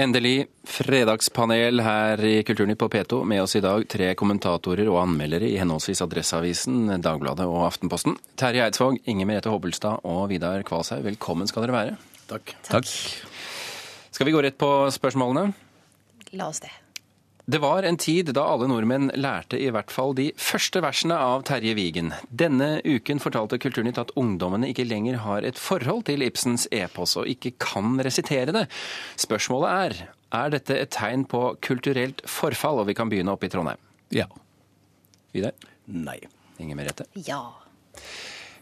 Endelig fredagspanel her i Kulturnytt på P2. Med oss i dag tre kommentatorer og anmeldere i henholdsvis Adresseavisen, Dagbladet og Aftenposten. Terje Eidsvåg, Inger Merete Hobbelstad og Vidar Kvalshaug, velkommen skal dere være. Takk. Takk. Skal vi gå rett på spørsmålene? La oss det. Det var en tid da alle nordmenn lærte i hvert fall de første versene av Terje Vigen. Denne uken fortalte Kulturnytt at ungdommene ikke lenger har et forhold til Ibsens epos og ikke kan resitere det. Spørsmålet er er dette et tegn på kulturelt forfall, og vi kan begynne oppe i Trondheim. Ja. Vidar? Nei. Inger Merete? Ja.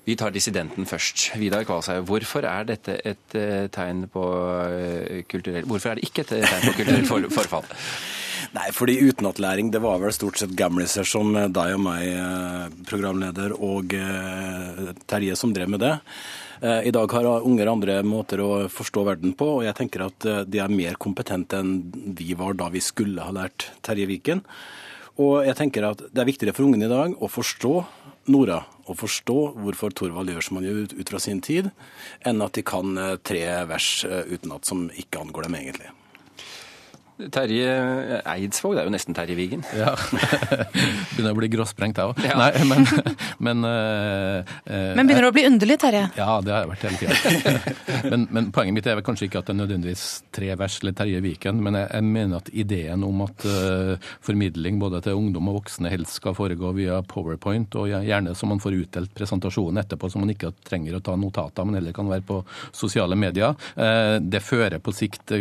Vi tar dissidenten først. Vidar Kvalshaug, hvorfor er dette et uh, tegn på uh, kulturell Hvorfor er det ikke et tegn på kulturelt forfall? Nei, fordi utenatlæring det var vel stort sett gamliser som deg og meg, programleder, og Terje som drev med det. I dag har unger andre måter å forstå verden på, og jeg tenker at de er mer kompetente enn vi var da vi skulle ha lært Terje Viken. Og jeg tenker at det er viktigere for ungene i dag å forstå Nora, å forstå hvorfor Thorvald gjør som han gjør ut fra sin tid, enn at de kan tre vers utenat som ikke angår dem egentlig. Terje Eidsvåg, det er jo nesten Terje Vigen. Ja. Begynner å bli gråsprengt, jeg òg. Ja. Nei, men men, uh, men begynner det å bli underlig, Terje? Ja, det har jeg vært hele tida. men, men, poenget mitt er vel kanskje ikke at det er nødvendigvis tre vers eller Terje Viken, men jeg, jeg mener at ideen om at uh, formidling både til ungdom og voksne helst skal foregå via powerpoint, og gjerne så man får utdelt presentasjonen etterpå, så man ikke trenger å ta notater, men heller kan være på sosiale medier, uh, det fører på sikt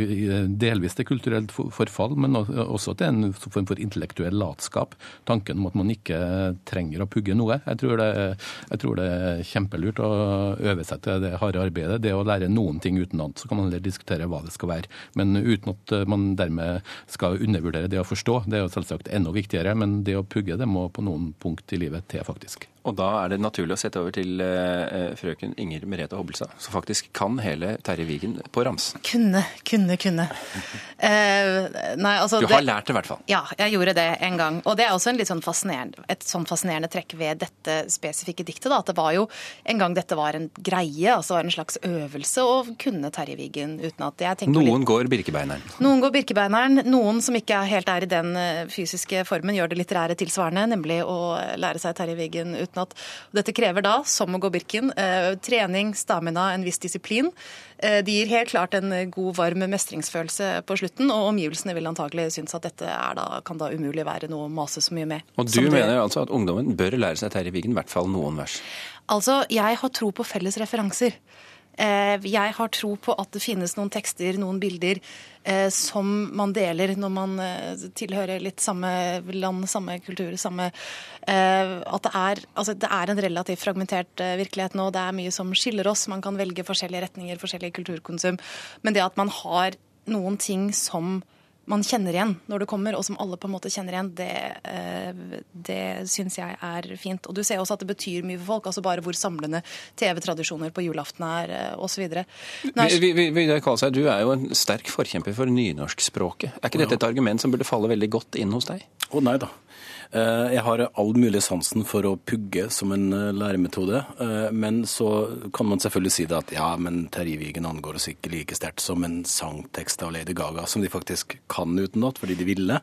delvis til kulturelt forfall, men også til en form for intellektuell latskap. Tanken om at man ikke trenger å pugge noe. Jeg tror det, jeg tror det er kjempelurt å øve seg til det harde arbeidet. Det å lære noen ting utenat. Så kan man heller diskutere hva det skal være. Men uten at man dermed skal undervurdere det å forstå. Det er jo selvsagt enda viktigere, men det å pugge det må på noen punkt i livet til, faktisk. Og da er det naturlig å sette over til uh, frøken Inger Merete Hobbelstad, som faktisk kan hele Terje Vigen på rams. Kunne, kunne, kunne. Uh, nei, altså, du har det, lært det i hvert fall? Ja, jeg gjorde det en gang. Og det er også sånn et sånn fascinerende trekk ved dette spesifikke diktet. Da, at det var jo en gang dette var en greie, altså var en slags øvelse å kunne Terje Vigen uten at jeg tenker Noen litt, går Birkebeineren? Noen går Birkebeineren. Noen som ikke helt er i den eh, fysiske formen, gjør det litterære tilsvarende, nemlig å lære seg Terje Vigen uten at Dette krever da, som å gå Birken, eh, trening, stamina, en viss disiplin. Eh, de gir helt klart en god, varm mestringsfølelse på slutten, og omgivelsene vil antagelig synes at dette da, kan da umulig være noe å mase så mye med. Og du mener altså at ungdommen bør lære seg Terje Wigen, i hvert fall noen vers? Altså, jeg har tro på felles referanser. Jeg har tro på at det finnes noen tekster, noen bilder, som man deler når man tilhører litt samme land, samme kultur, samme At det er, altså det er en relativt fragmentert virkelighet nå. Det er mye som skiller oss. Man kan velge forskjellige retninger, forskjellige kulturkonsum. Men det at man har noen ting som man kjenner igjen når det kommer, og som alle på en måte kjenner igjen, det, det syns jeg er fint. Og du ser også at det betyr mye for folk, altså bare hvor samlende TV-tradisjoner på julaften er, osv. Vidar Kvalsheim, du er jo en sterk forkjemper for nynorskspråket. Er ikke dette et argument som burde falle veldig godt inn hos deg? Å nei da. Jeg har all mulig sansen for å pugge som en læremetode. Men så kan man selvfølgelig si det at ja, men Terje Vigen angår oss ikke like sterkt som en sangtekst av Lady Gaga, som de faktisk kan utenat fordi de ville.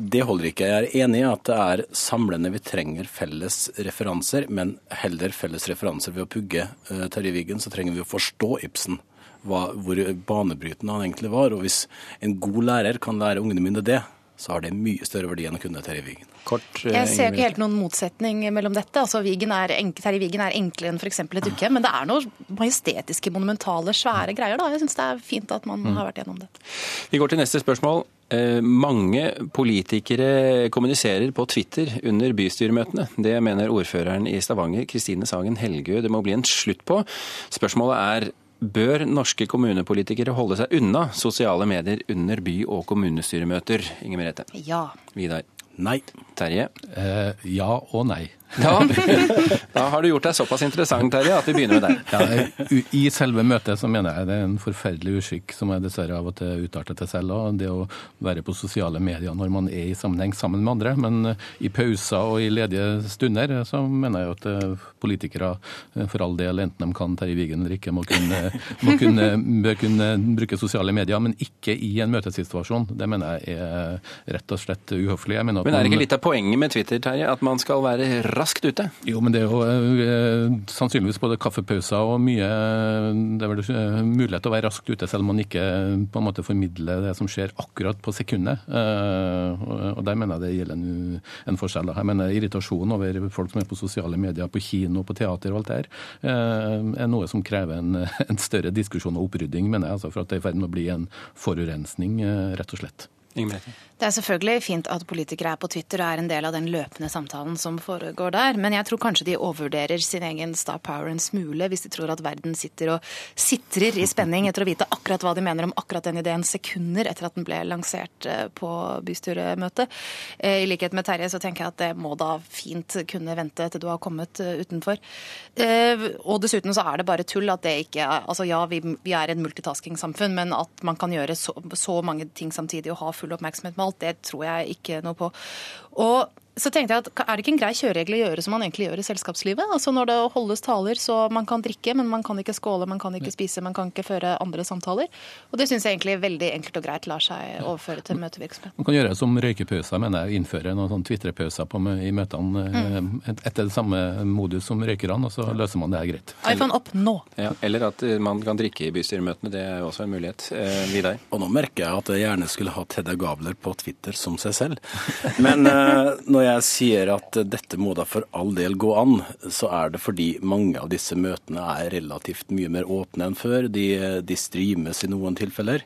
Det holder ikke. Jeg er enig i at det er samlende. Vi trenger felles referanser, men heller felles referanser ved å pugge Terje Vigen, så trenger vi å forstå Ibsen. Hvor banebrytende han egentlig var. Og hvis en god lærer kan lære ungene mine det, så har det mye større verdi enn å kunne Terje Vigen. Kort, jeg ser ikke helt noen motsetning mellom dette. Altså, Vigen er, Terje Vigen er enklere enn f.eks. et dukke, men det er noen majestetiske, monumentale, svære greier. da. Jeg syns det er fint at man har vært gjennom det. Vi går til neste spørsmål. Mange politikere kommuniserer på Twitter under bystyremøtene. Det mener ordføreren i Stavanger, Kristine Sagen Helgø, det må bli en slutt på. Spørsmålet er Bør norske kommunepolitikere holde seg unna sosiale medier under by- og kommunestyremøter? Inger Merete. Ja. Vidar. Nei. Terje? Eh, ja og nei. Da, da har du gjort deg såpass interessant, Terje, at vi begynner med deg. Ja, I selve møtet så mener jeg det er en forferdelig uskikk som jeg dessverre av og til utarter til selv òg. Det å være på sosiale medier når man er i sammenheng sammen med andre. Men i pauser og i ledige stunder så mener jeg at eh, politikere for all del, enten de kan Terje Vigen eller ikke, må kunne, må kunne, bør kunne bruke sosiale medier, men ikke i en møtesituasjon. Det mener jeg er rett og slett uhøflig. men er det ikke litt av poenget med Twitter, Terje? At man skal være raskt ute? Jo, men det er jo eh, sannsynligvis både kaffepauser og mye Det er vel eh, mulighet til å være raskt ute, selv om man ikke på en måte formidler det som skjer akkurat på sekundet. Eh, og der mener jeg det gjelder en, en forskjell. Jeg mener irritasjon over folk som er på sosiale medier, på kino, på teater og alt det her, er noe som krever en, en større diskusjon og opprydding, mener jeg. Altså for at det er i ferd med å bli en forurensning, rett og slett. Ingrid. Det er selvfølgelig fint at politikere er på Twitter og er en del av den løpende samtalen som foregår der, men jeg tror kanskje de overvurderer sin egen star power en smule hvis de tror at verden sitter og sitrer i spenning etter å vite akkurat hva de mener om akkurat den ideen sekunder etter at den ble lansert eh, på bystyremøtet. Eh, I likhet med Terje så tenker jeg at det må da fint kunne vente til du har kommet eh, utenfor. Og dessuten så er det bare tull at det ikke er Altså ja, vi, er et multitasking-samfunn, men at man kan gjøre så mange ting samtidig og ha full oppmerksomhet med alt, det tror jeg ikke noe på. Og så tenkte jeg at Er det ikke en grei kjøreregel å gjøre som man egentlig gjør i selskapslivet? Altså Når det holdes taler, så man kan drikke, men man kan ikke skåle, man kan ikke spise, man kan ikke føre andre samtaler. Og Det syns jeg egentlig veldig enkelt og greit lar seg overføre til møtevirksomhet. Man kan gjøre det som røykepauser, mener jeg. Innføre noen sånn tvitrepauser i møtene mm. etter det samme modus som røykerne, og så løser man det her greit. iPhone opp nå! Ja, eller at eh, man kan drikke i bystyremøtene. Det er jo også en mulighet. Eh, Vidar? Og nå merker jeg at jeg gjerne skulle hatt Hedda Gabler på Twitter som seg selv. Men eh, når jeg sier at dette må da for all del gå an, så er det fordi mange av disse møtene er relativt mye mer åpne enn før. De, de streames i noen tilfeller.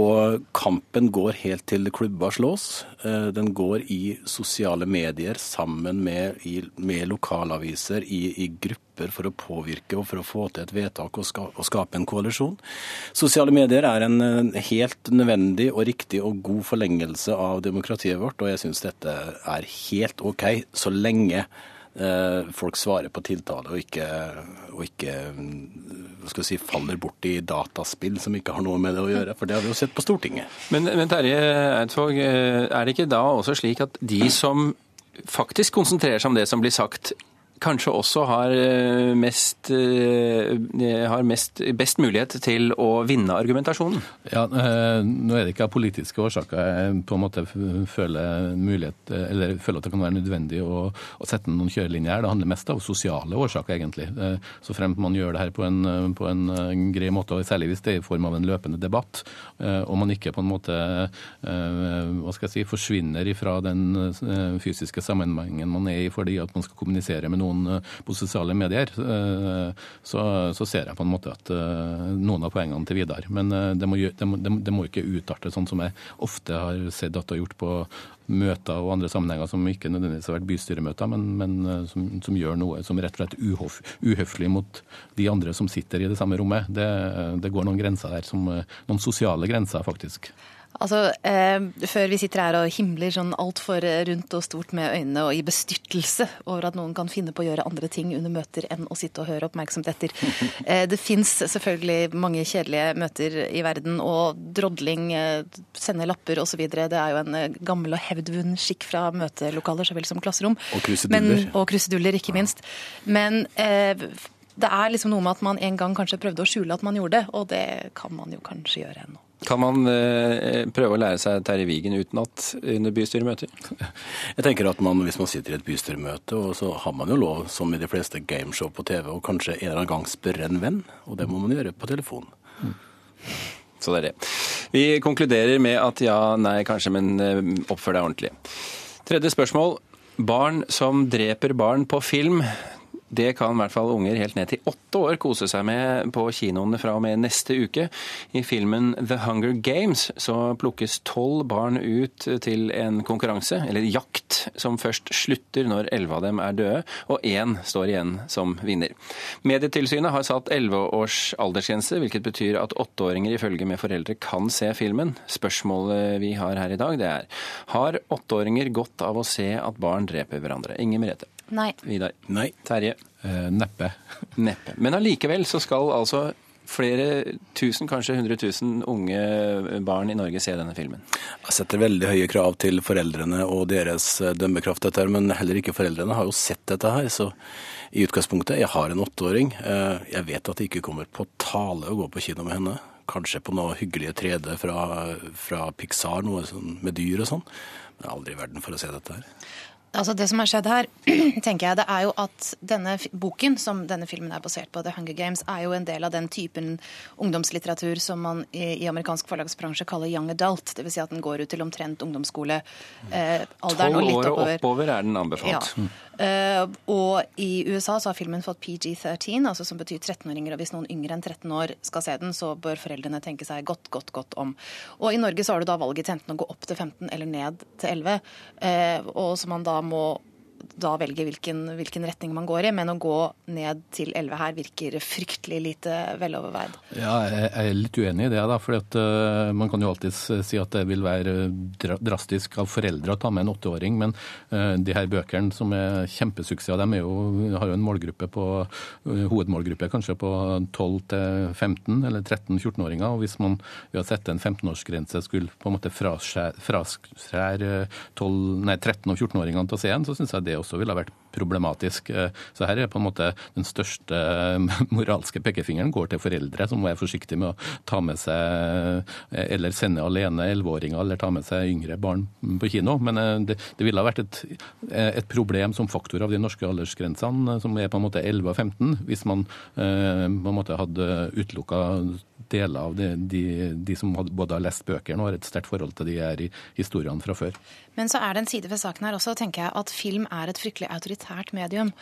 Og kampen går helt til klubba slås. Eh, den går i sosiale medier sammen med, med lokalaviser, i, i, grupper for å påvirke og for å få til et vedtak og, ska, og skape en koalisjon. Sosiale medier er en helt nødvendig og riktig og god forlengelse av demokratiet vårt, og jeg syns dette er helt OK så lenge Eh, folk svarer på tiltale og ikke, og ikke si, faller bort i dataspill som ikke har noe med det å gjøre. For det har vi jo sett på Stortinget. Men, men Terje Eidsvåg, eh, er det ikke da også slik at de som faktisk konsentrerer seg om det som blir sagt, kanskje også har eh, mest, eh, har mest best mulighet til å vinne argumentasjonen? Ja, eh, Nå er det ikke av politiske årsaker jeg på en måte føler, mulighet, eller føler at det kan være nødvendig å, å sette noen kjørelinjer her. Det handler mest av sosiale årsaker, egentlig. Så fremt man gjør det her på en, på en grei måte, og særlig hvis det er i form av en løpende debatt, og man ikke på en måte hva skal jeg si, forsvinner ifra den fysiske sammenhengen man er i fordi at man skal kommunisere med noen noen eh, på sosiale medier, eh, så, så, ser jeg på en måte at eh, noen av poengene til Vidar. Men det må, det, må, det må, ikke utarte sånn som jeg ofte har sett at det har gjort på møter og andre sammenhenger som ikke nødvendigvis har vært bystyremøter, men, men som, som, gjør noe som rett og slett uhof, uhøflig mot de andre som sitter i det samme rommet. Det, det går noen grenser der, som, noen sosiale grenser, faktisk. Altså, eh, Før vi sitter her og himler sånn altfor rundt og stort med øynene og i bestyrtelse over at noen kan finne på å gjøre andre ting under møter enn å sitte og høre oppmerksomt etter. Eh, det fins selvfølgelig mange kjedelige møter i verden, og drodling, eh, sende lapper osv. Det er jo en eh, gammel og hevdvunnen skikk fra møtelokaler så vel som klasserom. Og kruseduller. Men, og kruseduller, ikke minst. Men eh, det er liksom noe med at man en gang kanskje prøvde å skjule at man gjorde det, og det kan man jo kanskje gjøre ennå. Kan man eh, prøve å lære seg Terje Vigen utenat under bystyremøter? Jeg tenker at man, Hvis man sitter i et bystyremøte, og så har man jo lov, som i de fleste gameshow på TV, og kanskje en eller annen gang spørre en venn. Og det må man gjøre på telefon. Mm. Så det er det. Vi konkluderer med at ja, nei, kanskje, men eh, oppfør deg ordentlig. Tredje spørsmål. Barn som dreper barn på film. Det kan i hvert fall unger helt ned til åtte år kose seg med på kinoene fra og med neste uke. I filmen The Hunger Games så plukkes tolv barn ut til en konkurranse, eller jakt, som først slutter når elleve av dem er døde, og én står igjen som vinner. Medietilsynet har satt elleve års aldersgrense, hvilket betyr at åtteåringer ifølge med foreldre kan se filmen. Spørsmålet vi har her i dag, det er har åtteåringer godt av å se at barn dreper hverandre? Inger Merete. Nei. Vidar? Nei. Terje? Eh, neppe. Neppe. Men allikevel så skal altså flere tusen, kanskje hundre tusen unge barn i Norge se denne filmen. Jeg setter veldig høye krav til foreldrene og deres eh, dømmekraft, dette, her, men heller ikke foreldrene har jo sett dette her. Så i utgangspunktet, jeg har en åtteåring. Eh, Jeg vet at det ikke kommer på tale å gå på kino med henne. Kanskje på noe hyggelige 3D fra, fra Pixar, noe sånn med dyr og sånn. Men aldri i verden for å se dette her. Altså Det som har skjedd her, tenker jeg, det er jo at denne boken som denne filmen er basert på, The Hunger Games, er jo en del av den typen ungdomslitteratur som man i, i amerikansk forlagsbransje kaller young adult. Dvs. Si at den går ut til omtrent ungdomsskolealderen eh, Tolv år og oppover. oppover er den anbefalt. Ja. Eh, og i USA så har filmen fått PG-13, altså som betyr 13-åringer. Og hvis noen yngre enn 13 år skal se den, så bør foreldrene tenke seg godt, godt, godt om. Og i Norge så har du da valget til enten å gå opp til 15 eller ned til 11. Eh, og som man da må da velge hvilken, hvilken retning man går i, men å gå ned til 11 her virker fryktelig lite veloverveid. Ja, jeg er litt uenig i det. da, for Man kan jo alltid si at det vil være drastisk av foreldre å ta med en åtteåring, men uh, de her bøkene som er kjempesuksess, de er jo, har jo en målgruppe på, eh, hovedmålgruppe kanskje på 12-15 eller 13-14-åringer. og Hvis man ved å sette en 15-årsgrense skulle på en måte fraskjære 12 nei, 13- og 14-åringene til å se en, så syns jeg det også ville vært problematisk. Eh, Så her er på en måte den største eh, moralske pekefingeren går til foreldre, som må være forsiktige med å ta med seg eh, eller sende alene 11-åringer eller ta med seg yngre barn på kino. Men det, det ville ha vært et, et problem som faktor av de norske aldersgrensene, som er på en måte 11 og 15, hvis man på en måte hadde utelukka deler av de, de, de som både har lest bøkene og har et sterkt forhold til de her historiene fra før. Men så er det en side ved saken her også, tenker jeg, at film er et fryktelig autoritært medium.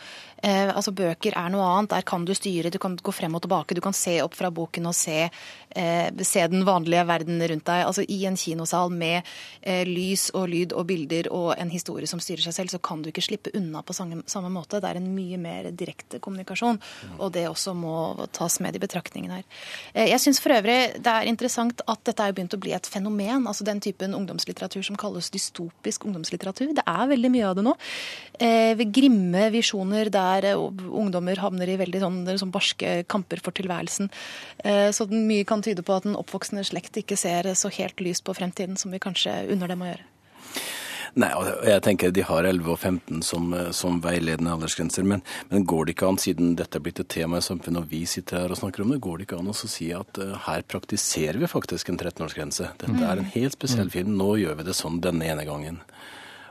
Eh, altså Bøker er noe annet. Der kan du styre, du kan gå frem og tilbake. Du kan se opp fra boken og se, eh, se den vanlige verden rundt deg. Altså I en kinosal med eh, lys og lyd og bilder og en historie som styrer seg selv, så kan du ikke slippe unna på samme, samme måte. Det er en mye mer direkte kommunikasjon, og det også må tas med i betraktningen her. Eh, jeg syns for øvrig det er interessant at dette er begynt å bli et fenomen. altså Den typen ungdomslitteratur som kalles dystopisk ungdomslitteratur. Det er veldig mye av det nå. Eh, grimme visjoner der eh, ungdommer havner i veldig sånn, sånn barske kamper for tilværelsen. Eh, så den mye kan tyde på at den oppvoksende slekt ikke ser så helt lyst på fremtiden som vi kanskje unner dem å gjøre. Nei, og jeg tenker de har 11 og 15 som, eh, som veiledende aldersgrenser, men, men går det ikke an, siden dette er blitt et tema i samfunnet og vi sitter her og snakker om det, går det ikke an å si at uh, her praktiserer vi faktisk en 13-årsgrense. Dette er en helt spesiell film, nå gjør vi det sånn denne ene gangen.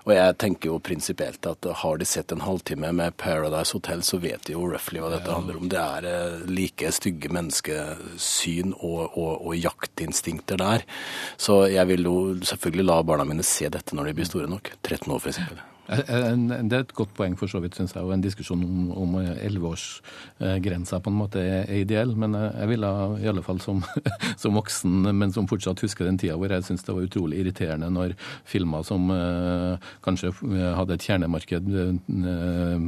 Og jeg tenker jo prinsipielt at har de sett en halvtime med Paradise Hotel, så vet de jo roughly hva dette handler om. Det er eh, like stygge menneskesyn og, og, og jaktinstinkter der. Så jeg vil jo selvfølgelig la barna mine se dette når de blir store nok. 13 år, f.eks. Eh, eh, Det er et godt poeng for så vidt, syns jeg. Og en diskusjon om, om 11-årsgrensa på en måte er ideell. Men jeg ville i alle fall som, som voksen, men som fortsatt husker den tida hvor jeg syns det var utrolig irriterende når filmer som eh, kanskje hadde et kjernemarked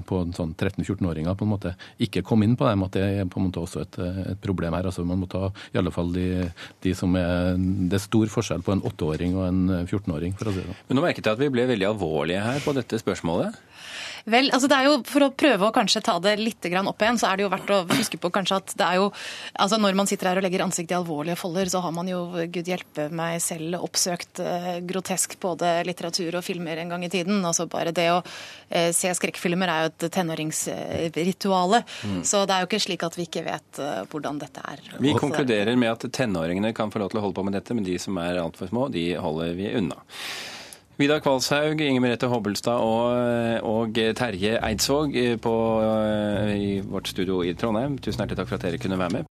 på sånn 13-14-åringer, på en måte ikke kom inn på dem. At det er på en måte også et, et problem her. Altså Man må ta i alle fall de, de som er Det er stor forskjell på en 8-åring og en 14-åring, for å si det sånn. Men nå merket jeg at vi ble veldig alvorlige her på dette spørsmålet. Vel, altså det er jo For å prøve å kanskje ta det litt opp igjen, så er det jo verdt å huske på kanskje at det er jo altså Når man sitter her og legger ansiktet i alvorlige folder, så har man jo, gud hjelpe meg selv, oppsøkt eh, grotesk både litteratur og filmer en gang i tiden. Altså Bare det å eh, se skrekkfilmer er jo et tenåringsrituale. Så det er jo ikke slik at vi ikke vet eh, hvordan dette er. Vi også. konkluderer med at tenåringene kan få lov til å holde på med dette, men de som er altfor små, de holder vi unna. Vidar Kvalshaug, Inger Merete Hobbelstad og, og Terje Eidsvåg på, i vårt studio i Trondheim. Tusen hjertelig takk for at dere kunne være med.